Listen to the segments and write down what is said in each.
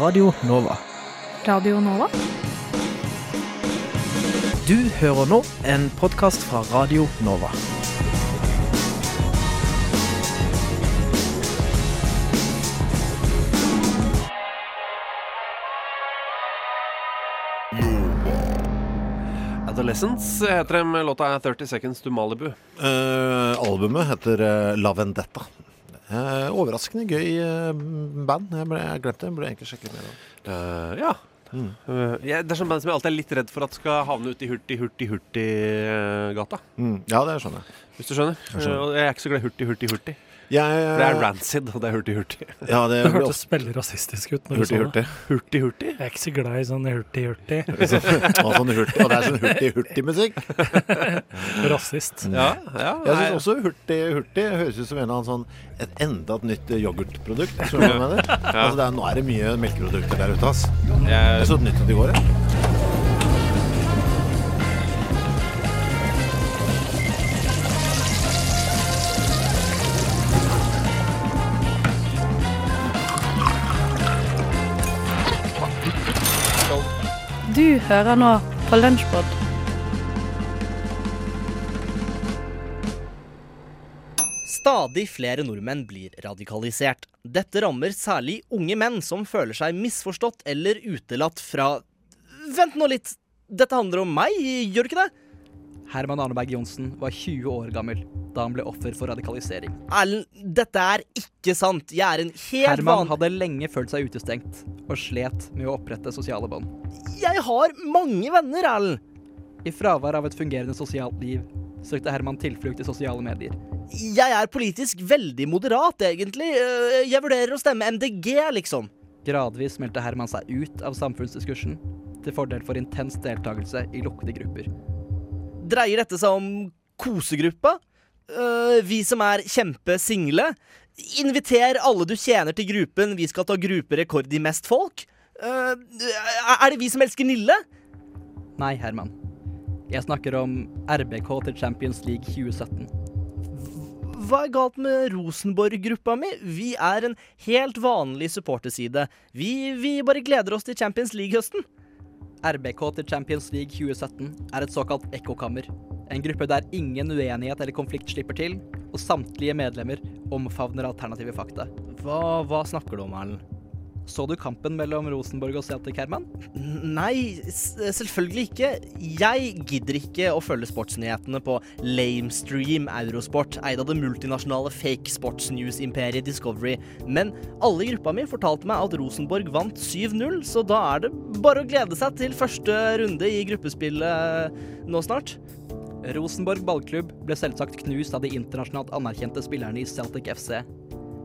Radio Nova. Radio Nova? Du hører nå en podkast fra Radio Nova. Adolescence heter de med låta 30 Seconds to Malibu. Uh, albumet heter eh, La Vendetta. Eh, overraskende gøy eh, band. Jeg, ble, jeg glemte det. Burde egentlig sjekke mer. Uh, ja. Eh, jeg- det er sånn band som jeg alltid er litt redd for at skal havne ute i hurtig, hurtig, hurtig-gata. Mm. Ja, det skjønner jeg. Hvis du skjønner. Jeg skjønner. Jeg er ikke så glad i hurtig, hurtig, hurtig. Jeg For det er rancid, og det er hurtig, hurtig. Ja, det Det hørtes veldig rasistisk ut. Hurtig-hurtig? Hurtig, hurtig? Jeg er ikke så glad i sånn hurtig-hurtig. Og, sånn hurtig. og det er sånn hurtig-hurtig-musikk. Rasist. Ja, ja. Jeg syns også hurtig-hurtig høres ut som en av en sånn et enda et nytt yoghurtprodukt. Skjønner du hva jeg mener? Altså, det er, nå er det mye melkeprodukter der ute. ass. Jeg Jeg, så et nytt ut i går. jeg. Du hører nå på Lunsjpod. Stadig flere nordmenn blir radikalisert. Dette rammer særlig unge menn som føler seg misforstått eller utelatt fra Vent nå litt! Dette handler om meg, gjør det ikke det? Herman Arneberg Johnsen var 20 år gammel da han ble offer for radikalisering. Erlend, dette er ikke sant. Jeg er en helt Herman van... hadde lenge følt seg utestengt og slet med å opprette sosiale bånd. Jeg har mange venner, Erlend. I fravær av et fungerende sosialt liv søkte Herman tilflukt i sosiale medier. Jeg er politisk veldig moderat, egentlig. Øh, Jeg vurderer å stemme MDG, liksom. Gradvis meldte Herman seg ut av samfunnsdiskursen til fordel for intens deltakelse i lukkede grupper. Dreier dette seg om kosegruppa? Uh, vi som er kjempesingle? Inviter alle du tjener til gruppen, vi skal ta grupperekord i mest folk? Uh, er det vi som elsker Nille? Nei, Herman. Jeg snakker om RBK til Champions League 2017. Hva er galt med Rosenborg-gruppa mi? Vi er en helt vanlig supporterside. Vi, vi bare gleder oss til Champions League-høsten. RBK til Champions League 2017 er et såkalt ekkokammer. En gruppe der ingen uenighet eller konflikt slipper til, og samtlige medlemmer omfavner alternative fakta. Hva, hva snakker du om, Erlend? Så du kampen mellom Rosenborg og Celtic, Herman? Nei, selvfølgelig ikke. Jeg gidder ikke å følge sportsnyhetene på Lamestream Eurosport, eid av det multinasjonale fake sports news-imperiet Discovery. Men alle i gruppa mi fortalte meg at Rosenborg vant 7-0, så da er det bare å glede seg til første runde i gruppespillet nå snart. Rosenborg ballklubb ble selvsagt knust av de internasjonalt anerkjente spillerne i Celtic FC.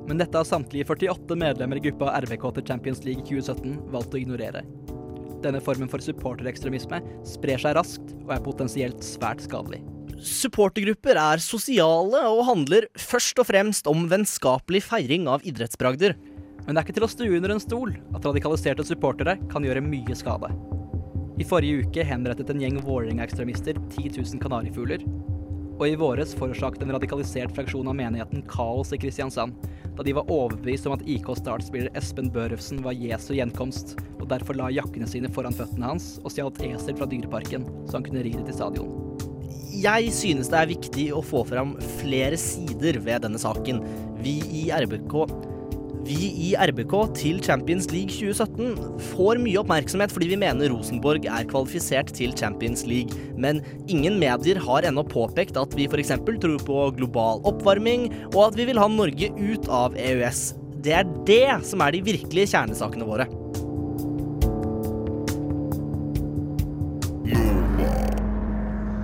Men dette har samtlige 48 medlemmer i gruppa RBK til Champions League 2017 valgt å ignorere. Denne formen for supporterekstremisme sprer seg raskt og er potensielt svært skadelig. Supportergrupper er sosiale og handler først og fremst om vennskapelig feiring av idrettsbragder. Men det er ikke til å stue under en stol at radikaliserte supportere kan gjøre mye skade. I forrige uke henrettet en gjeng Vålerenga-ekstremister 10 000 kanarifugler. Og i våres forårsaket en radikalisert fraksjon av menigheten kaos i Kristiansand, da de var overbevist om at IK Start-spiller Espen Børufsen var Jesu gjenkomst, og derfor la jakkene sine foran føttene hans og stjal et esel fra dyreparken, så han kunne ri det til stadion. Jeg synes det er viktig å få fram flere sider ved denne saken. Vi i RBK vi i RBK til Champions League 2017 får mye oppmerksomhet fordi vi mener Rosenborg er kvalifisert til Champions League, men ingen medier har ennå påpekt at vi f.eks. tror på global oppvarming, og at vi vil ha Norge ut av EØS. Det er det som er de virkelige kjernesakene våre.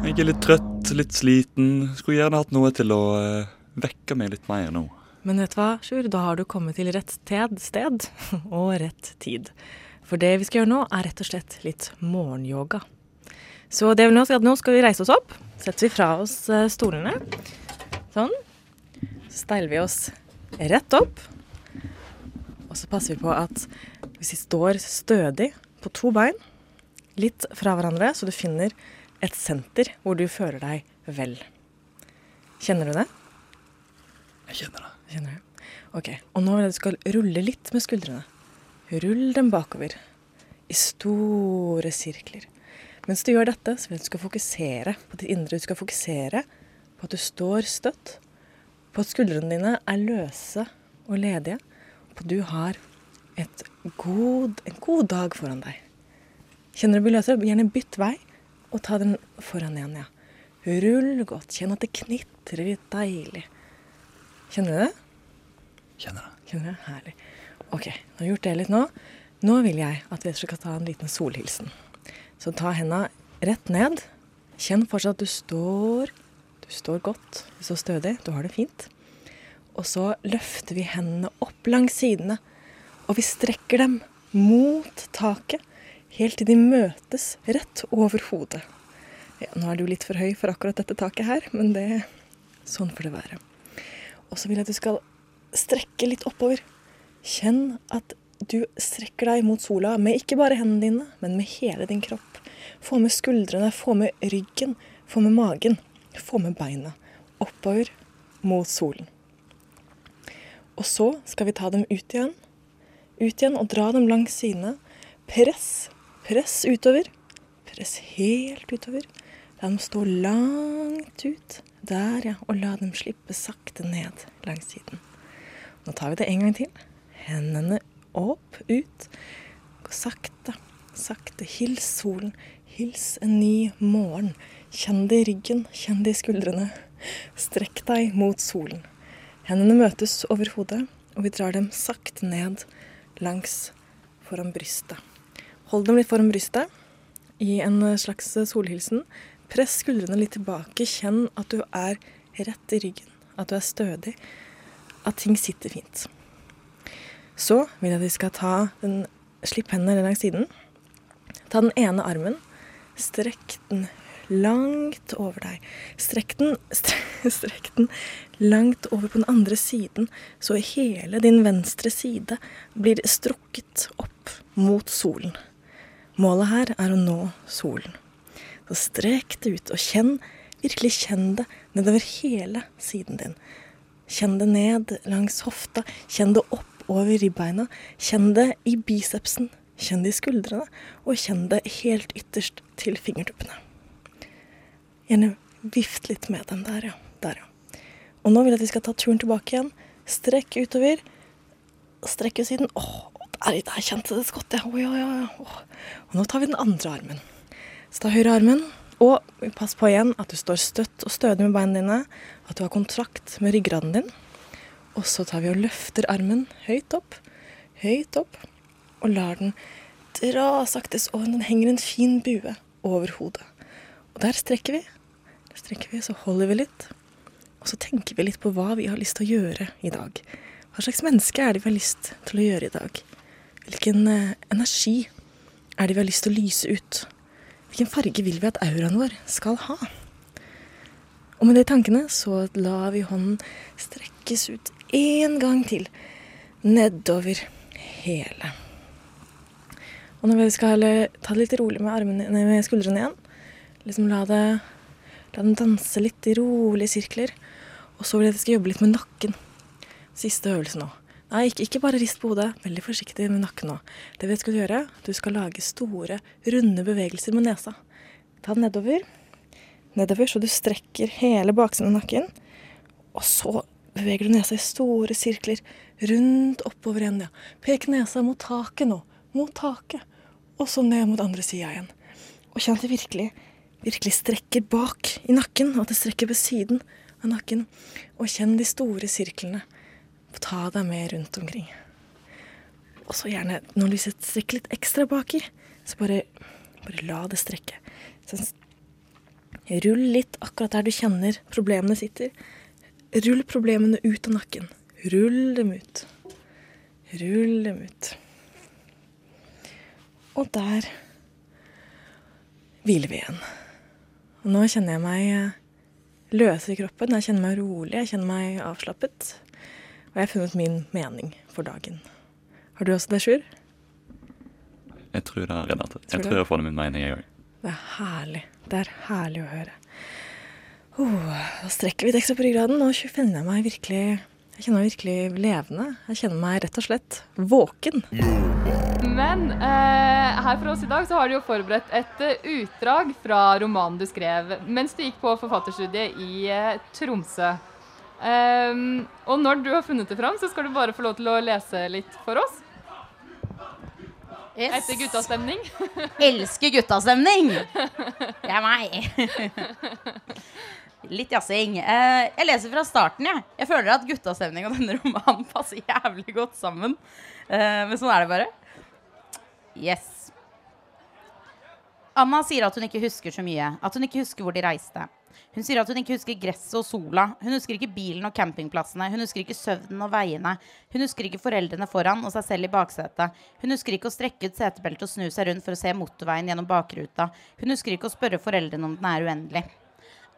Jeg er litt trøtt, litt sliten. Skulle gjerne hatt noe til å eh, vekke meg litt mer nå. Men vet du hva, Sjur, da har du kommet til rett sted, sted og rett tid. For det vi skal gjøre nå, er rett og slett litt morgenyoga. Så det vi nå skal, nå skal vi reise oss opp. Setter vi fra oss eh, stolene. Sånn. Så steiler vi oss rett opp. Og så passer vi på at hvis vi står stødig på to bein, litt fra hverandre, så du finner et senter hvor du føler deg vel. Kjenner du det? Jeg kjenner det. Kjenner jeg. Ok, og nå vil jeg du skal rulle litt med skuldrene. Rull dem bakover i store sirkler. Mens du gjør dette, så vil jeg du skal fokusere på ditt indre. Du skal fokusere på at du står støtt, på at skuldrene dine er løse og ledige, på at du har god, en god dag foran deg. Kjenner du blir løsere, gjerne bytt vei, og ta den foran igjen, ja. Rull godt. Kjenn at det knitrer litt deilig. Kjenner du det? Kjenner det. Kjenner det? Herlig. OK, nå har jeg gjort det litt nå. Nå vil jeg at vi skal ta en liten solhilsen. Så ta henda rett ned. Kjenn fortsatt at du står Du står godt, du står stødig, du har det fint. Og så løfter vi hendene opp langs sidene, og vi strekker dem mot taket helt til de møtes rett over hodet. Ja, nå er du litt for høy for akkurat dette taket her, men det sånn får det være. Og så vil jeg at du skal strekke litt oppover. Kjenn at du strekker deg mot sola med ikke bare hendene dine, men med hele din kropp. Få med skuldrene, få med ryggen, få med magen, få med beina. Oppover mot solen. Og så skal vi ta dem ut igjen. Ut igjen og dra dem langs sidene. Press. Press utover. Press helt utover. La dem stå langt ut. Der, ja. Og la dem slippe sakte ned langs siden. Nå tar vi det en gang til. Hendene opp, ut. Gå sakte, sakte. Hils solen. Hils en ny morgen. Kjenn det i ryggen, kjenn det i skuldrene. Strekk deg mot solen. Hendene møtes over hodet, og vi drar dem sakte ned langs foran brystet. Hold dem litt foran brystet i en slags solhilsen. Press skuldrene litt tilbake. Kjenn at du er rett i ryggen, at du er stødig, at ting sitter fint. Så vil jeg at vi skal ta den Slipp hendene langs siden. Ta den ene armen. Strekk den langt over deg. Strekk den, strekk den langt over på den andre siden, så hele din venstre side blir strukket opp mot solen. Målet her er å nå solen. Så strek det ut, og kjenn, virkelig kjenn det nedover hele siden din. Kjenn det ned langs hofta, kjenn det opp over ribbeina, kjenn det i bicepsen, kjenn det i skuldrene, og kjenn det helt ytterst til fingertuppene. Gjerne vift litt med dem der, ja. Der, ja. Og nå vil jeg at vi skal ta turen tilbake igjen. Strekk utover. Strekk ut siden. Åh, der, der kjente det ja. oi. ja, ja. Og nå tar vi den andre armen. Så ta høyre armen, og pass på igjen at du står støtt og stødig med beina dine. At du har kontrakt med ryggraden din. Og så tar vi og løfter armen høyt opp, høyt opp, og lar den dra saktes over. Den henger en fin bue over hodet. Og der strekker vi. Der strekker vi, så holder vi litt. Og så tenker vi litt på hva vi har lyst til å gjøre i dag. Hva slags menneske er det vi har lyst til å gjøre i dag? Hvilken eh, energi er det vi har lyst til å lyse ut? Hvilken farge vil vi at auraen vår skal ha? Og med de tankene så lar vi hånden strekkes ut én gang til nedover hele. Og når vi skal ta det litt rolig med, armene, med skuldrene igjen, liksom la, det, la den danse litt i rolige sirkler, og så vil jeg at vi skal jobbe litt med nakken. Siste øvelse nå. Nei, ikke, ikke bare rist på hodet. Veldig forsiktig med nakken nå. Det vi skal gjøre, du skal lage store, runde bevegelser med nesa. Ta den nedover. Nedover så du strekker hele baksiden av nakken. Og så beveger du nesa i store sirkler rundt oppover igjen. Ja. Pek nesa mot taket nå. Mot taket. Og så ned mot andre sida igjen. Og kjenn at det virkelig, virkelig strekker bak i nakken. At det strekker ved siden av nakken. Og kjenn de store sirklene. Ta deg med rundt omkring. Og så gjerne, når lyset strekker litt ekstra baki, så bare, bare la det strekke. Sånn, rull litt akkurat der du kjenner problemene sitter. Rull problemene ut av nakken. Rull dem ut. Rull dem ut. Og der hviler vi igjen. Og nå kjenner jeg meg løs i kroppen. Jeg kjenner meg rolig, jeg kjenner meg avslappet. Og jeg har funnet min mening for dagen. Har du også det, Sjur? Jeg tror det, er Renate. Tror Jeg tror jeg får min mening, jeg òg. Det er herlig. Det er herlig å høre. Oh, da strekker vi litt ekstra på ryggraden, Nå finner jeg meg virkelig Jeg kjenner meg virkelig levende. Jeg kjenner meg rett og slett våken. Men eh, her for oss i dag så har du jo forberedt et eh, utdrag fra romanen du skrev mens du gikk på forfatterstudiet i eh, Tromsø. Ehm, og når du har funnet det fram, så skal du bare få lov til å lese litt for oss. Yes. Etter guttastemning. Elsker guttastemning! Det er meg. Litt jazzing. Eh, jeg leser fra starten, jeg. Jeg føler at guttastemning og denne romanen passer jævlig godt sammen. Eh, men sånn er det bare. Yes. Anna sier at hun ikke husker så mye. At hun ikke husker hvor de reiste. Hun sier at hun ikke husker gresset og sola. Hun husker ikke bilen og campingplassene. Hun husker ikke søvnen og veiene. Hun husker ikke foreldrene foran og seg selv i baksetet. Hun husker ikke å strekke ut setebeltet og snu seg rundt for å se motorveien gjennom bakruta. Hun husker ikke å spørre foreldrene om den er uendelig.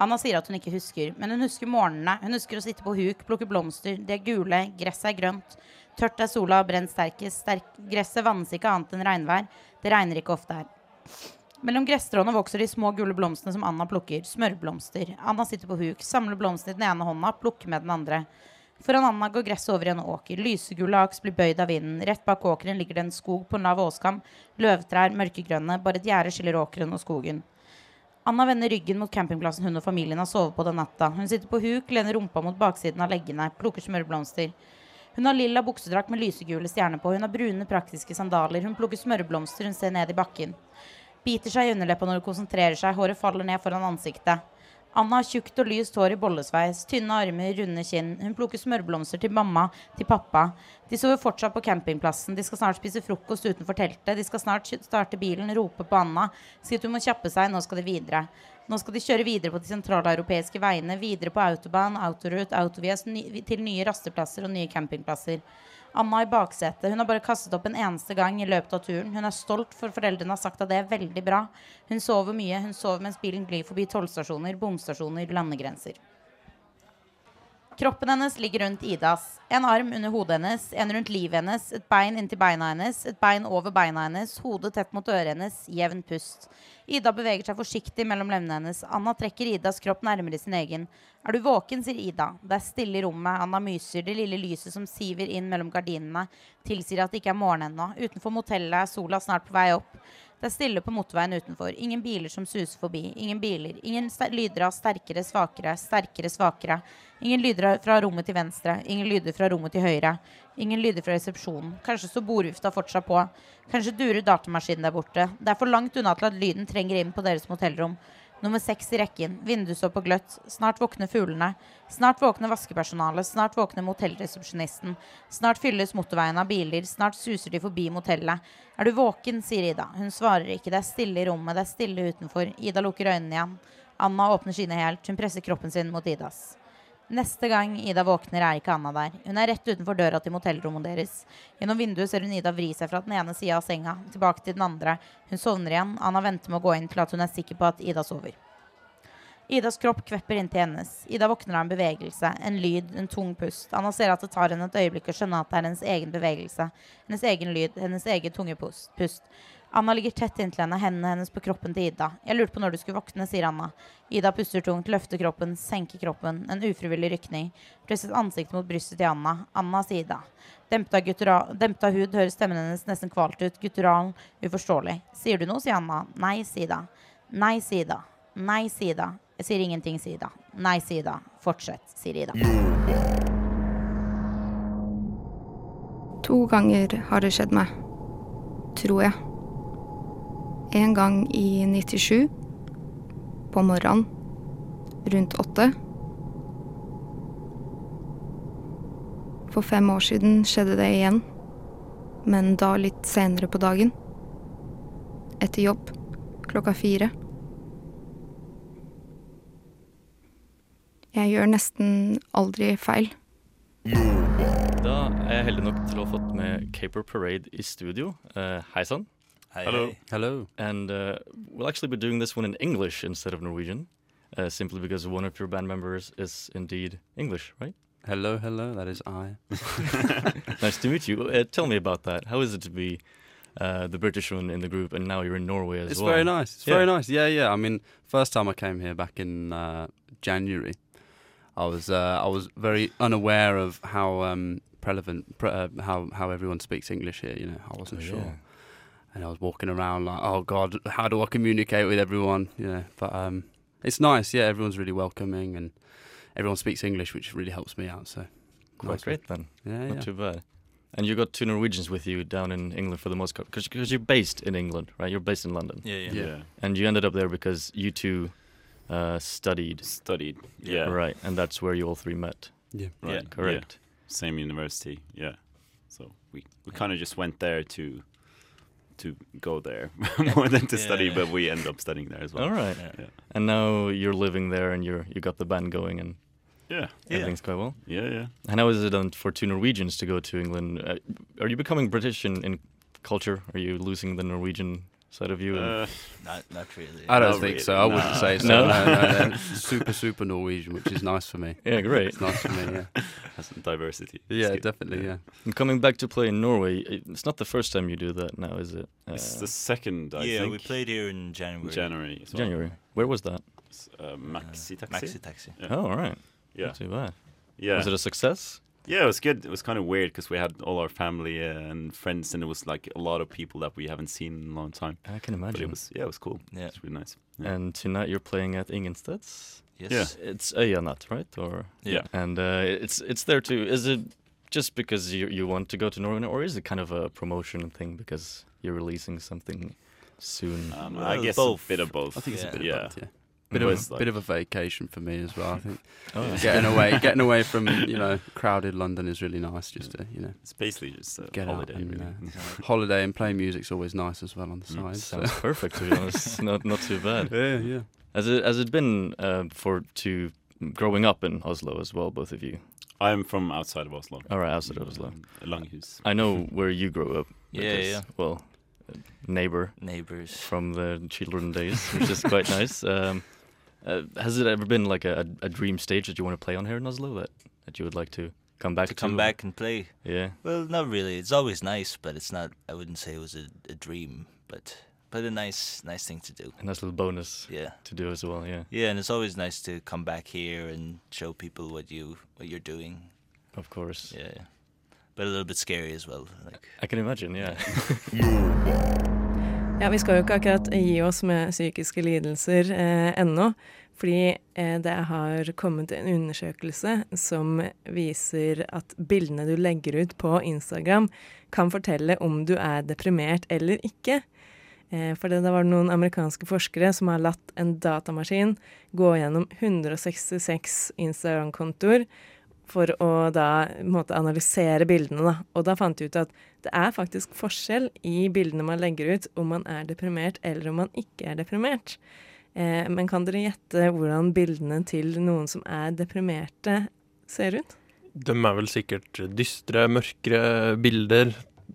Anna sier at hun ikke husker, men hun husker morgenene. Hun husker å sitte på huk, plukke blomster. De er gule, gresset er grønt. Tørt er sola, brent sterkest. Sterk. Gresset vannes ikke annet enn regnvær. Det regner ikke ofte her. Mellom gresstråene vokser de små gule blomstene som Anna plukker. Smørblomster. Anna sitter på huk, samler blomstene i den ene hånda, plukker med den andre. Foran Anna går gresset over i en åker. Lysegule aks blir bøyd av vinden. Rett bak åkeren ligger det en skog på en lav åskam. Løvtrær, mørkegrønne. Bare et gjerde skiller åkeren og skogen. Anna vender ryggen mot campingplassen hun og familien har sovet på den natta. Hun sitter på huk, lener rumpa mot baksiden av leggene, plukker smørblomster. Hun har lilla buksedrakt med lysegule stjerner på. Hun har brune, praktiske sandaler. Hun plukker smørblomster. Hun ser ned i bakken. Biter seg i underleppa når hun konsentrerer seg. Håret faller ned foran ansiktet. Anna har tjukt og lyst hår i bollesveis, tynne armer, runde kinn. Hun plukker smørblomster til mamma, til pappa. De sover fortsatt på campingplassen. De skal snart spise frokost utenfor teltet. De skal snart starte bilen, rope på Anna, si at hun må kjappe seg, nå skal de videre. Nå skal de kjøre videre på de sentraleuropeiske veiene, videre på autobahn, autorut, autovias, ny, til nye rasteplasser og nye campingplasser. Anna i baksetet. Hun har bare kastet opp en eneste gang i løpet av turen. Hun er stolt, for foreldrene har sagt at det er veldig bra. Hun sover mye. Hun sover mens bilen glir forbi tollstasjoner, bomstasjoner, landegrenser. Kroppen hennes ligger rundt Idas. En arm under hodet hennes, en rundt livet hennes, et bein inntil beina hennes, et bein over beina hennes, hodet tett mot øret hennes, jevn pust. Ida beveger seg forsiktig mellom lemmene hennes. Anna trekker Idas kropp nærmere sin egen. Er du våken, sier Ida. Det er stille i rommet. Anna myser. Det lille lyset som siver inn mellom gardinene, tilsier at det ikke er morgen ennå. Utenfor motellet er sola snart på vei opp. Det er stille på motorveien utenfor. Ingen biler som suser forbi. Ingen biler. Ingen lyder av sterkere, svakere, sterkere, svakere. Ingen lyder fra rommet til venstre. Ingen lyder fra rommet til høyre. Ingen lyder fra resepsjonen. Kanskje står bordvifta fortsatt på. Kanskje durer datamaskinen der borte. Det er for langt unna til at lyden trenger inn på deres motellrom. Nummer seks i rekken. Vinduet står på gløtt. Snart våkner fuglene. Snart våkner vaskepersonalet. Snart våkner motellresepsjonisten. Snart fylles motorveien av biler. Snart suser de forbi motellet. Er du våken, sier Ida. Hun svarer ikke. Det er stille i rommet. Det er stille utenfor. Ida lukker øynene igjen. Anna åpner sine helt. Hun presser kroppen sin mot Idas. Neste gang Ida våkner, er ikke Anna der. Hun er rett utenfor døra til motellrommet deres. Gjennom vinduet ser hun Ida vri seg fra den ene sida av senga, tilbake til den andre. Hun sovner igjen. Anna venter med å gå inn til at hun er sikker på at Ida sover. Idas kropp kvepper inntil hennes. Ida våkner av en bevegelse, en lyd, en tung pust. Anna ser at det tar henne et øyeblikk å skjønne at det er hennes egen bevegelse, hennes egen lyd, hennes egen tunge pust. Anna ligger tett inntil henne, hendene hennes på kroppen til Ida. Jeg lurte på når du skulle våkne, sier Anna. Ida puster tungt, løfter kroppen, senker kroppen. En ufrivillig rykning. Presset ansiktet mot brystet til Anna. Anna, sier Ida. Dempet av hud høres stemmen hennes nesten kvalt ut. Guttural, uforståelig. Sier du noe, sier Anna. Nei, sier Ida. Nei, sier Ida. Nei, sier Ida. Jeg sier ingenting, sier Ida. Nei, sier Ida. Fortsett, sier Ida. To ganger har det skjedd meg. Tror jeg. En gang i 97. På morgenen. Rundt åtte. For fem år siden skjedde det igjen. Men da litt senere på dagen. Etter jobb. Klokka fire. Jeg gjør nesten aldri feil. Da er jeg heldig nok til å ha fått med Caper Parade i studio. Eh, hei sann. Hey, Hello. hey. Hello. And uh, we'll actually be doing this one in English instead of Norwegian, uh, simply because one of your band members is indeed English, right? Hello, hello, that is I. nice to meet you. Uh, tell me about that. How is it to be uh, the British one in the group, and now you're in Norway as It's well? It's very nice. It's Yeah. very nice. Yeah, yeah. I mean, first time I came here back in uh, January, I was uh, I was very unaware of how um, prevalent pre- uh, how how everyone speaks English here. You know, I wasn't Oh, sure, yeah. And I was walking around like, oh God, how do I communicate with everyone? You know, but um, it's nice. Yeah, everyone's really welcoming, and everyone speaks English, which really helps me out. So Quite nice great then. Yeah, Not yeah. too bad. And you got two Norwegians with you down in England for the most part, because you're based in England, right? You're based in London. Yeah, yeah. Yeah. And you ended up there because you two uh, studied. Studied, yeah. Right, and that's where you all three met. Yeah. Right. Right, correct. Yeah. Same university. Yeah. So we we kind of just went there to to go there more than to Yeah, study, but we end up studying there as well. All right. Yeah. And now you're living there, and you're you got the band going, and Yeah. Yeah. everything's quite well. Yeah, yeah. And how is it for two Norwegians to go to England? Uh, are you becoming British in, in culture? Are you losing the Norwegian side of you? and- Uh, Not- not really. I don't Not think really, so. I wouldn't say so. No? No, no, no. super, super Norwegian, which is nice for me. Yeah, great. It's nice for me. Yeah. Has some diversity. Yeah, definitely. Yeah. And coming back to play in Norway, it's not the first time you do that now, is it? It's Uh, the second, I yeah, think. we played here in January. January. well. January. Where was that? Uh, Maxi Taxi. Maxi Taxi. Yeah. Oh, all right. Yeah. Not too bad. Yeah. Was it a success? Yeah, it was good. It was kind of weird because we had all our family uh, and friends, and it was like a lot of people that we haven't seen in a long time. I can But imagine. it was yeah, it was cool. Yeah. It's really nice. Yeah. And tonight you're playing at Ingensteds. Yes. It's, yeah. It's Øyanat, right? Or Yeah. And uh, it's it's there too. Is it just because you you want to go to Norway, or is it kind of a promotion thing because you're releasing something soon? Um, Well, I guess both. a bit of both. I think it's a bit yeah. of both. Yeah. Bit It of a, like- bit of a vacation for me as well. I think Oh, getting away, getting away from you know crowded London is really nice. Just to you know It's basically just a get holiday. out and really. uh, holiday and play music's always nice as well on the Mm, side. so- perfect to be honest. not not too bad. Yeah, yeah. Has it has it been uh, for to growing up in Oslo as well, both of you? I'm from outside of Oslo. All right, outside of Oslo. Langhus. I know where you grew up. Yeah, because, yeah. Well, neighbor Neighbors. from the children days, which is quite nice. Um, uh, has it ever been like a, a dream stage that you want to play on here in Oslo that, that you would like to come back to to? come back and play. Yeah. Well, not really. It's always nice, but it's not. I wouldn't say it was a, a dream, but but a nice nice thing to do. A nice little bonus Yeah. to do as well. Yeah. Yeah, and it's always nice to come back here and show people what you what you're doing. Of course. Yeah. But a little bit scary as well. Like I can imagine. Yeah. Ja, Vi skal jo ikke akkurat gi oss med psykiske lidelser eh, ennå. Fordi eh, det har kommet en undersøkelse som viser at bildene du legger ut på Instagram, kan fortelle om du er deprimert eller ikke. Eh, for det, var noen amerikanske forskere som har latt en datamaskin gå gjennom 166 Instagram-kontoer for å da måte, analysere bildene. Da. Og da fant de ut at det er faktisk forskjell i bildene man legger ut, om man er deprimert eller om man ikke er deprimert. Eh, men kan dere gjette hvordan bildene til noen som er deprimerte, ser ut? De er vel sikkert dystre, mørkere bilder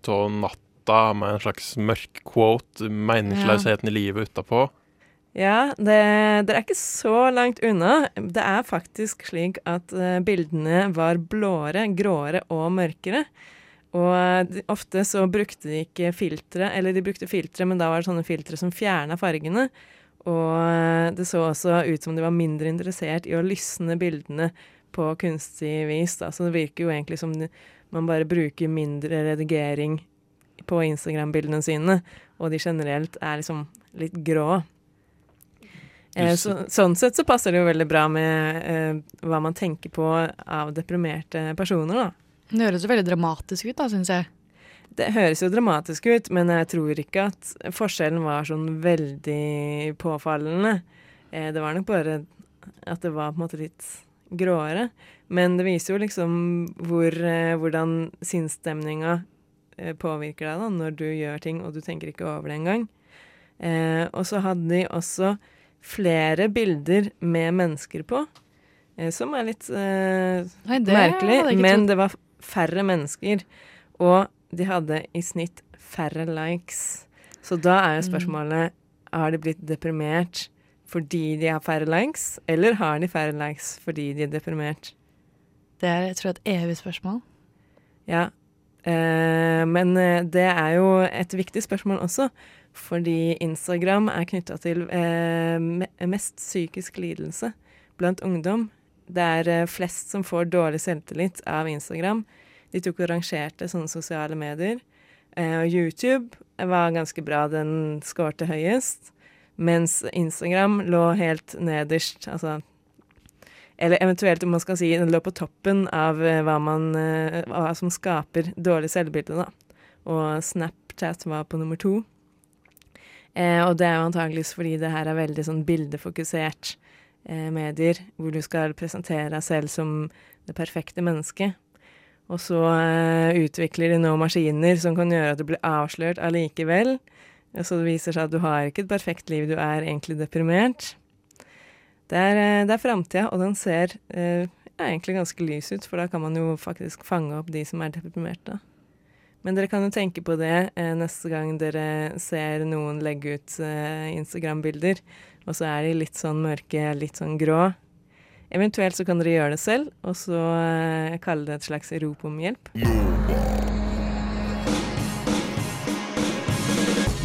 av natta med en slags mørk quote, meningsløsheten i livet utapå. Ja, det, dere er ikke så langt unna. Det er faktisk slik at eh, bildene var blåere, gråere og mørkere. Og eh, de, ofte så brukte de ikke filtre, eller de brukte filtre, men da var det sånne filtre som fjerna fargene. Og eh, det så også ut som de var mindre interessert i å lysne bildene på kunstig vis. Da. Så det virker jo egentlig som de, man bare bruker mindre redigering på Instagram-bildene sine, og de generelt er liksom litt grå. Eh, så, sånn sett så passer det jo veldig bra med eh, hva man tenker på av deprimerte personer, da. Det høres jo veldig dramatisk ut, da, syns jeg. Det høres jo dramatisk ut, men jeg tror ikke at forskjellen var sånn veldig påfallende. Eh, det var nok bare at det var på en måte litt gråere. Men det viser jo liksom hvor, eh, hvordan sinnsstemninga eh, påvirker deg da, når du gjør ting og du tenker ikke over det engang. Eh, og så hadde de også flere bilder med mennesker på, eh, som er litt eh, Nei, det merkelig. Men det var færre mennesker, og de hadde i snitt færre likes. Så da er jo Mm. spørsmålet har de blitt deprimert fordi de har færre likes, eller har de færre likes fordi de er deprimert? Det er jeg tror et evig spørsmål. Ja, eh, men eh, det er jo et viktig spørsmål også, fordi Instagram er knytta til eh, mest psykisk lidelse blant ungdom det er eh, flest som får dårlig selvtillit av Instagram. De tok og rangerte sånne sosiale medier. Eh, og YouTube var ganske bra, den skårte høyest. Mens Instagram lå helt nederst, altså Eller eventuelt, om man skal si, den lå på toppen av eh, hva, man, eh, hva som skaper dårlig selvbilde, da. Og Snapchat var på nummer to. Eh, og det er jo antageligvis fordi det her er veldig sånn bildefokusert eh, medier, hvor du skal presentere deg selv som det perfekte mennesket. Og så eh, utvikler de nå maskiner som kan gjøre at du blir avslørt allikevel. Så det viser seg at du har ikke et perfekt liv, du er egentlig deprimert. Det er, eh, det er framtida, og den ser eh, egentlig ganske lys ut, for da kan man jo faktisk fange opp de som er deprimerte. Men dere kan jo tenke på det eh, neste gang dere ser noen legge ut eh, Instagram-bilder, og så er de litt sånn mørke, litt sånn grå. Eventuelt så kan dere gjøre det selv, og så eh, kalle det et slags rop om hjelp.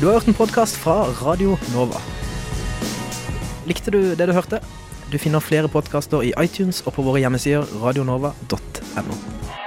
Du har hørt en podkast fra Radio Nova. Likte du det du hørte? Du finner flere podkaster i iTunes og på våre hjemmesider radionova.no.